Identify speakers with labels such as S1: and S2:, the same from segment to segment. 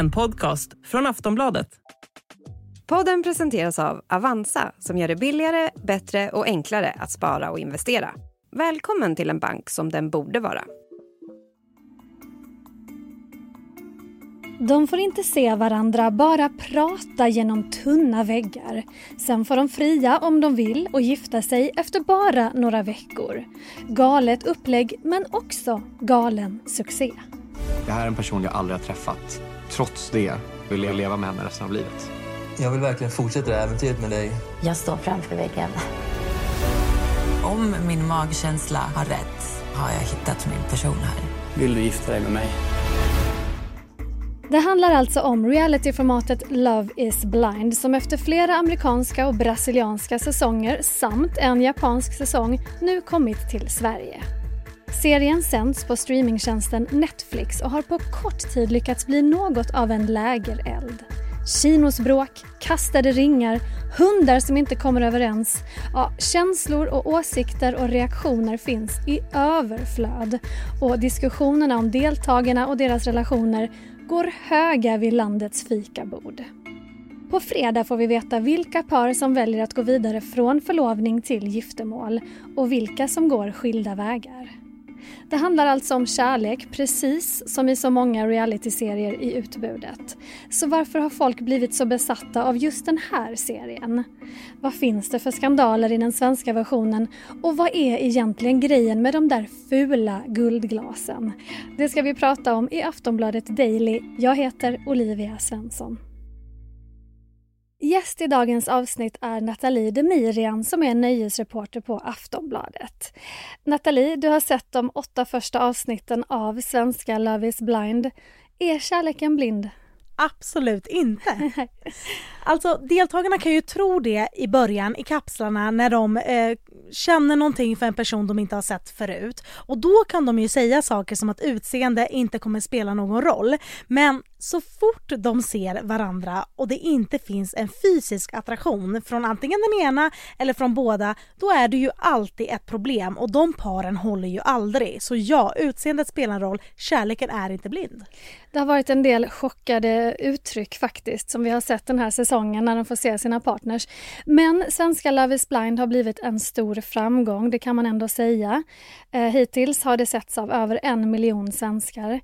S1: en podcast från Aftonbladet.
S2: Podden presenteras av Avanza som gör det billigare, bättre och enklare att spara och investera. Välkommen till en bank som den borde vara.
S3: De får inte se varandra, bara prata genom tunna väggar. Sen får de fria om de vill och gifta sig efter bara några veckor. Galet upplägg, men också galen succé.
S4: Det här är en person jag aldrig har träffat. Trots det vill jag leva med henne resten av livet.
S5: Jag vill verkligen fortsätta det här äventyret med dig.
S6: Jag står framför väggen.
S7: Om min magkänsla har rätt har jag hittat min person här.
S8: Vill du gifta dig med mig?
S3: Det handlar alltså om realityformatet Love is blind som efter flera amerikanska och brasilianska säsonger samt en japansk säsong nu kommit till Sverige. Serien sänds på streamingtjänsten Netflix och har på kort tid lyckats bli något av en lägereld. Kinosbråk, kastade ringar, hundar som inte kommer överens. Ja, känslor och åsikter och reaktioner finns i överflöd. Och diskussionerna om deltagarna och deras relationer går höga vid landets fikabord. På fredag får vi veta vilka par som väljer att gå vidare från förlovning till giftermål och vilka som går skilda vägar. Det handlar alltså om kärlek, precis som i så många realityserier i utbudet. Så varför har folk blivit så besatta av just den här serien? Vad finns det för skandaler i den svenska versionen? Och vad är egentligen grejen med de där fula guldglasen? Det ska vi prata om i Aftonbladet Daily. Jag heter Olivia Svensson. Gäst i dagens avsnitt är Nathalie Demirian som är nöjesreporter på Aftonbladet. Nathalie, du har sett de åtta första avsnitten av svenska Love is blind. Är kärleken blind?
S9: Absolut inte. Alltså deltagarna kan ju tro det i början i kapslarna när de eh, känner någonting för en person de inte har sett förut. Och då kan de ju säga saker som att utseende inte kommer spela någon roll. Men så fort de ser varandra och det inte finns en fysisk attraktion från antingen den ena eller från båda, då är det ju alltid ett problem och de paren håller ju aldrig. Så ja, utseendet spelar en roll, kärleken är inte blind.
S3: Det har varit en del chockade uttryck faktiskt som vi har sett den här säsongen när de får se sina partners. Men svenska Love is blind har blivit en stor framgång, det kan man ändå säga. Eh, hittills har det setts av över en miljon svenskar.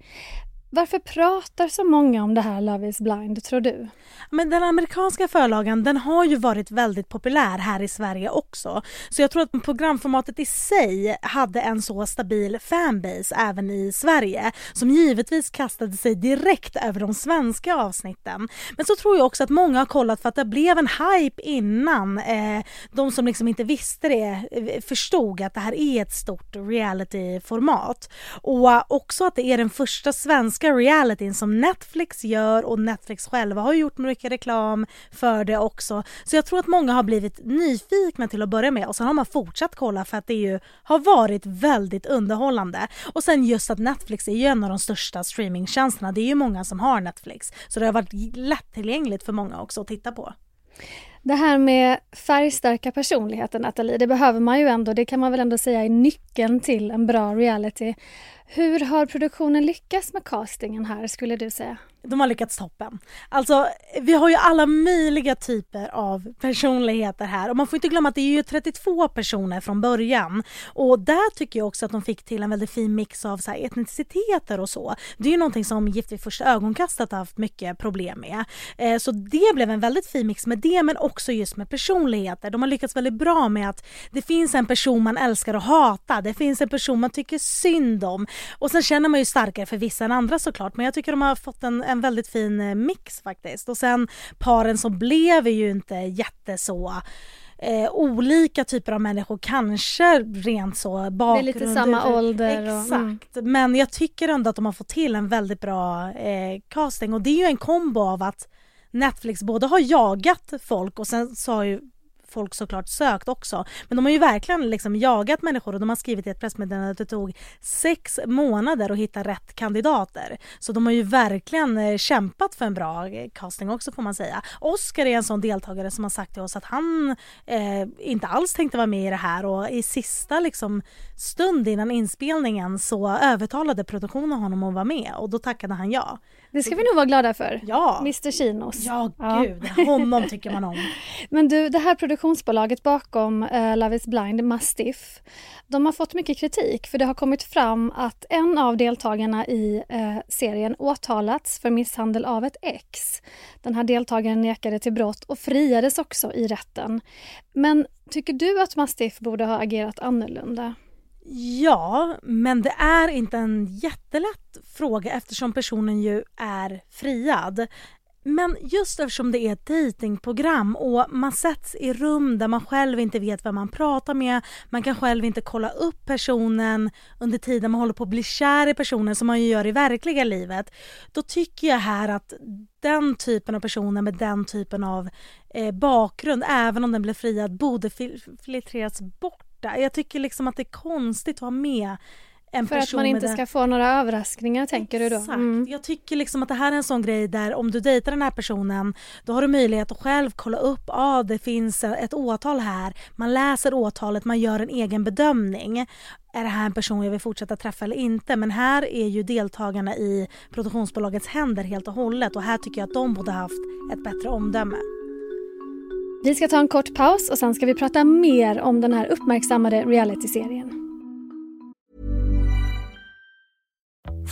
S3: Varför pratar så många om det här Love is blind, tror du?
S9: Men den amerikanska förlagan den har ju varit väldigt populär här i Sverige också. Så jag tror att programformatet i sig hade en så stabil fanbase även i Sverige som givetvis kastade sig direkt över de svenska avsnitten. Men så tror jag också att många har kollat för att det blev en hype innan eh, de som liksom inte visste det eh, förstod att det här är ett stort realityformat. Och eh, också att det är den första svenska realityn som Netflix gör och Netflix själva har gjort mycket reklam för det också. Så jag tror att många har blivit nyfikna till att börja med och sen har man fortsatt kolla för att det ju har varit väldigt underhållande. Och sen just att Netflix är ju en av de största streamingtjänsterna. Det är ju många som har Netflix så det har varit lättillgängligt för många också att titta på.
S3: Det här med färgstarka personligheter, Nathalie, det behöver man ju ändå. Det kan man väl ändå säga är nyckeln till en bra reality. Hur har produktionen lyckats med castingen här, skulle du säga?
S9: de har lyckats toppen. Alltså vi har ju alla möjliga typer av personligheter här och man får inte glömma att det är ju 32 personer från början och där tycker jag också att de fick till en väldigt fin mix av så här etniciteter och så. Det är ju någonting som Gift vid första ögonkastet har haft mycket problem med. Eh, så det blev en väldigt fin mix med det men också just med personligheter. De har lyckats väldigt bra med att det finns en person man älskar och hatar, det finns en person man tycker synd om och sen känner man ju starkare för vissa än andra såklart men jag tycker de har fått en, en väldigt fin eh, mix faktiskt. Och sen paren som blev är ju inte jätte så Eh, olika typer av människor, kanske rent så bakgrund.
S3: Det är lite samma ålder.
S9: Exakt. Och, mm. Men jag tycker ändå att de har fått till en väldigt bra eh, casting och det är ju en kombo av att Netflix både har jagat folk och sen så har ju folk såklart sökt också. Men de har ju verkligen liksom jagat människor och de har skrivit i ett pressmeddelande att det tog sex månader att hitta rätt kandidater. Så de har ju verkligen eh, kämpat för en bra eh, casting också får man säga. Oscar är en sån deltagare som har sagt till oss att han eh, inte alls tänkte vara med i det här och i sista liksom, stund innan inspelningen så övertalade produktionen honom att vara med och då tackade han ja.
S3: Det ska vi nog vara glada för.
S9: Ja.
S3: Mr Chinos.
S9: Ja, gud. Honom tycker man om.
S3: Men du, det här produktionsbolaget bakom uh, Love is blind, Mastiff, de har fått mycket kritik för det har kommit fram att en av deltagarna i uh, serien åtalats för misshandel av ett ex. Den här deltagaren nekade till brott och friades också i rätten. Men tycker du att Mastiff borde ha agerat annorlunda?
S9: Ja, men det är inte en jättelätt fråga eftersom personen ju är friad. Men just eftersom det är ett datingprogram och man sätts i rum där man själv inte vet vem man pratar med, man kan själv inte kolla upp personen under tiden man håller på att bli kär i personen som man ju gör i verkliga livet. Då tycker jag här att den typen av personer med den typen av eh, bakgrund, även om den blir friad, borde filtreras bort. Jag tycker liksom att det är konstigt att ha med en
S3: För att man inte ska få några överraskningar tänker
S9: Exakt.
S3: du då? Mm.
S9: Jag tycker liksom att det här är en sån grej där om du dejtar den här personen då har du möjlighet att själv kolla upp, ja ah, det finns ett åtal här. Man läser åtalet, man gör en egen bedömning. Är det här en person jag vill fortsätta träffa eller inte? Men här är ju deltagarna i produktionsbolagets händer helt och hållet och här tycker jag att de borde haft ett bättre omdöme.
S3: Vi ska ta en kort paus och sen ska vi prata mer om den här uppmärksammade realityserien.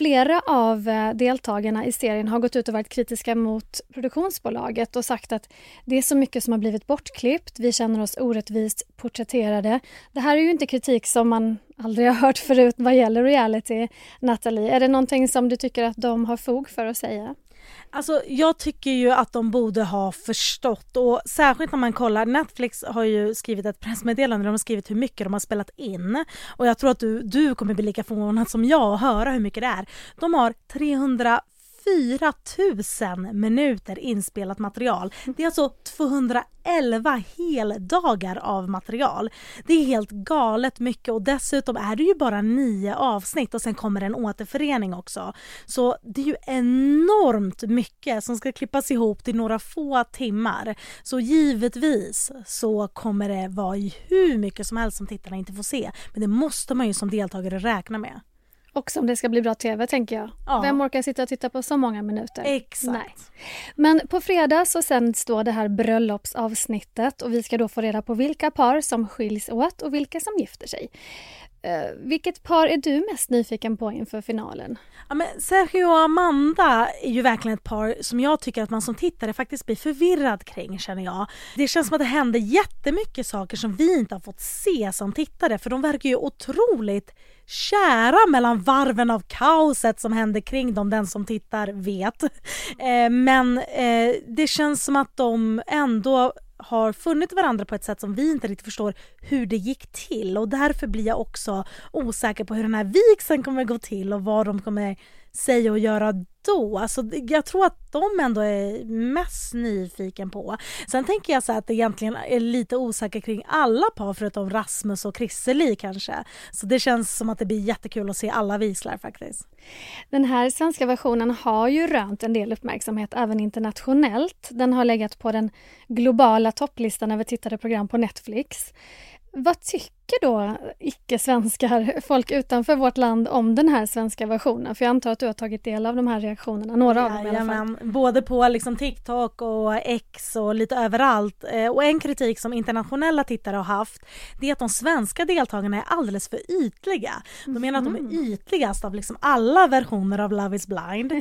S3: Flera av eh, deltagarna i serien har gått ut och varit kritiska mot produktionsbolaget och sagt att det är så mycket som har blivit bortklippt, vi känner oss orättvist porträtterade. Det här är ju inte kritik som man aldrig har hört förut vad gäller reality. Nathalie, är det någonting som du tycker att de har fog för att säga?
S9: Alltså jag tycker ju att de borde ha förstått och särskilt när man kollar, Netflix har ju skrivit ett pressmeddelande där de har skrivit hur mycket de har spelat in och jag tror att du, du kommer bli lika förvånad som jag och höra hur mycket det är. De har 300 4 000 minuter inspelat material. Det är alltså 211 heldagar av material. Det är helt galet mycket och dessutom är det ju bara nio avsnitt och sen kommer en återförening också. Så det är ju enormt mycket som ska klippas ihop till några få timmar. Så givetvis så kommer det vara hur mycket som helst som tittarna inte får se. Men det måste man ju som deltagare räkna med.
S3: Och om det ska bli bra TV tänker jag. Ja. Vem orkar sitta och titta på så många minuter?
S9: Exakt. Nej.
S3: Men på fredag så sänds då det här bröllopsavsnittet och vi ska då få reda på vilka par som skiljs åt och vilka som gifter sig. Uh, vilket par är du mest nyfiken på inför finalen?
S9: Ja, men Sergio och Amanda är ju verkligen ett par som jag tycker att man som tittare faktiskt blir förvirrad kring känner jag. Det känns som att det händer jättemycket saker som vi inte har fått se som tittare för de verkar ju otroligt kära mellan varven av kaoset som händer kring dem, den som tittar vet. Eh, men eh, det känns som att de ändå har funnit varandra på ett sätt som vi inte riktigt förstår hur det gick till och därför blir jag också osäker på hur den här vigseln kommer gå till och vad de kommer säga och göra då? Alltså, jag tror att de ändå är mest nyfiken på. Sen tänker jag så att det egentligen är lite osäkert kring alla par förutom Rasmus och Chrisseli kanske. Så det känns som att det blir jättekul att se alla vislar. faktiskt.
S3: Den här svenska versionen har ju rönt en del uppmärksamhet även internationellt. Den har legat på den globala topplistan över tittade program på Netflix. Vad tycker då icke-svenskar, folk utanför vårt land om den här svenska versionen? För jag antar att du har tagit del av de här reaktionerna, några av dem i alla fall.
S9: Både på liksom TikTok och X och lite överallt. Eh, och en kritik som internationella tittare har haft det är att de svenska deltagarna är alldeles för ytliga. De menar att de är mhm. ytligast av liksom alla versioner av Love is blind.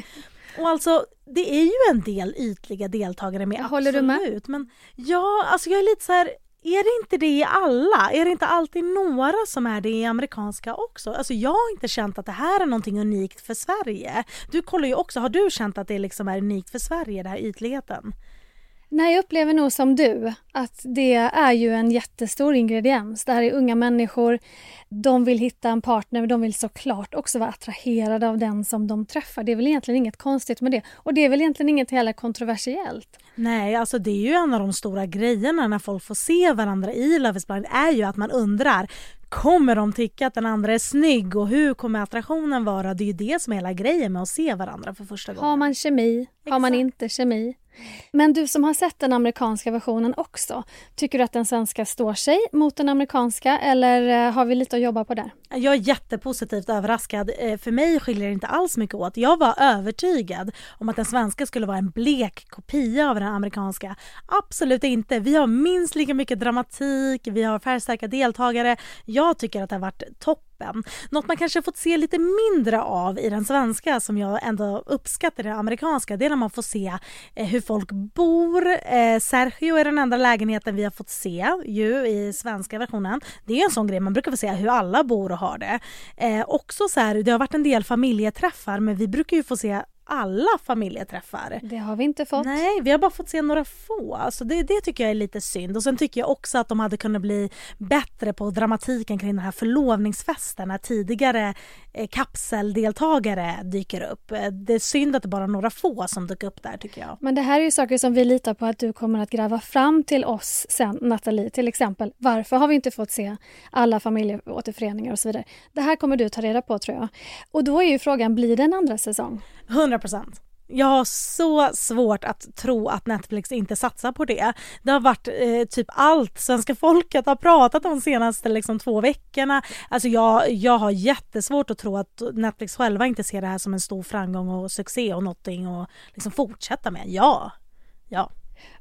S9: Och alltså, det är ju en del ytliga deltagare med,
S3: Håller du med?
S9: absolut. Men ja, alltså jag är lite så här, är det inte det i alla? Är det inte alltid några som är det i amerikanska också? Alltså jag har inte känt att det här är någonting unikt för Sverige. Du kollar ju också, har du känt att det liksom är unikt för Sverige, den här ytligheten?
S3: Nej, jag upplever nog som du att det är ju en jättestor ingrediens. Det här är unga människor, de vill hitta en partner men de vill såklart också vara attraherade av den som de träffar. Det är väl egentligen inget konstigt med det. Och det är väl egentligen inget heller kontroversiellt.
S9: Nej, alltså det är ju en av de stora grejerna när folk får se varandra i Love is blind är ju att man undrar Kommer de tycka att den andra är snygg och hur kommer attraktionen vara? Det är ju det som är hela grejen med att se varandra för första gången.
S3: Har man kemi? Har man
S9: Exakt.
S3: inte kemi? Men du som har sett den amerikanska versionen också, tycker du att den svenska står sig mot den amerikanska eller eh, har vi lite att jobba på där?
S9: Jag är jättepositivt överraskad. Eh, för mig skiljer det inte alls mycket åt. Jag var övertygad om att den svenska skulle vara en blek kopia av den amerikanska. Absolut inte. Vi har minst lika mycket dramatik, vi har färgstarka deltagare. Jag tycker att det har varit kroppen. Något man kanske fått se lite mindre av i den svenska som jag ändå uppskattar i den amerikanska, det är när man får se eh, hur folk bor. Eh, Sergio är den enda lägenheten vi har fått se ju i svenska versionen. Det är en sån grej, man brukar få se hur alla bor och har det. Eh, också så här, det har varit en del familjeträffar men vi brukar ju få se alla familjeträffar.
S3: Det har vi inte fått.
S9: Nej, vi har bara fått se några få. Alltså det, det tycker jag är lite synd. Och sen tycker jag också att de hade kunnat bli bättre på dramatiken kring den här förlovningsfesten när tidigare eh, kapseldeltagare dyker upp. Eh, Det är synd att det bara är några få som dök upp där tycker jag.
S3: Men det här är ju saker som vi litar på att du kommer att gräva fram till oss sen, Nathalie. Till exempel, varför har vi inte fått se alla familjeåterföreningar och så vidare? Det här kommer du ta reda på tror jag. Och då är ju frågan, blir det en andra säsong?
S9: 100 procent. Jag har så svårt att tro att Netflix inte satsar på det. Det har varit eh, typ allt svenska folket har pratat om de senaste liksom, två veckorna. Alltså jag, jag har jättesvårt att tro att Netflix själva inte ser det här som en stor framgång och succé och någonting att liksom fortsätta med. Ja, ja.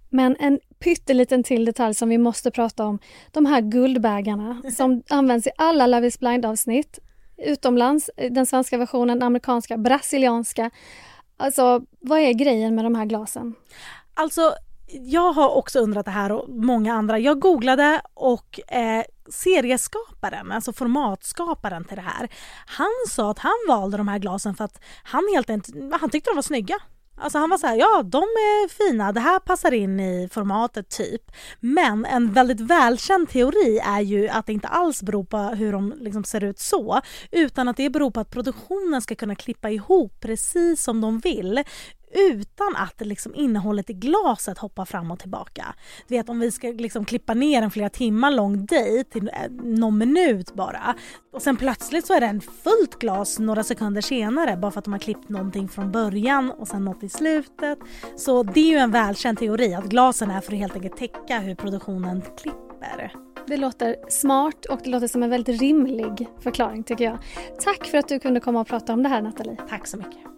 S3: Men en pytteliten till detalj som vi måste prata om. De här guldbägarna som används i alla Love is blind-avsnitt. Utomlands, eh, den svenska versionen, den amerikanska, brasilianska. Alltså, vad är grejen med de här glasen?
S9: Alltså, jag har också undrat det här och många andra. Jag googlade och eh, serieskaparen, alltså formatskaparen till det här, han sa att han valde de här glasen för att han helt enkelt, han tyckte de var snygga. Alltså han var så här, ja de är fina, det här passar in i formatet typ. Men en väldigt välkänd teori är ju att det inte alls beror på hur de liksom ser ut så, utan att det beror på att produktionen ska kunna klippa ihop precis som de vill utan att liksom innehållet i glaset hoppar fram och tillbaka. Du vet om vi ska liksom klippa ner en flera timmar lång dejt till eh, någon minut bara och sen plötsligt så är det en fullt glas några sekunder senare bara för att de har klippt någonting från början och sen något i slutet. Så det är ju en välkänd teori att glasen är för att helt enkelt täcka hur produktionen klipper.
S3: Det låter smart och det låter som en väldigt rimlig förklaring tycker jag. Tack för att du kunde komma och prata om det här Nathalie.
S9: Tack så mycket.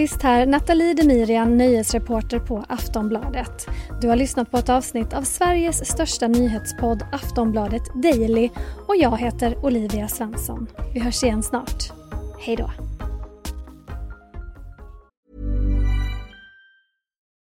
S3: Sist här, Nathalie Demirian, nöjesreporter på Aftonbladet. Du har lyssnat på ett avsnitt av Sveriges största nyhetspodd Aftonbladet Daily och jag heter Olivia Svensson. Vi hörs igen snart. Hej då!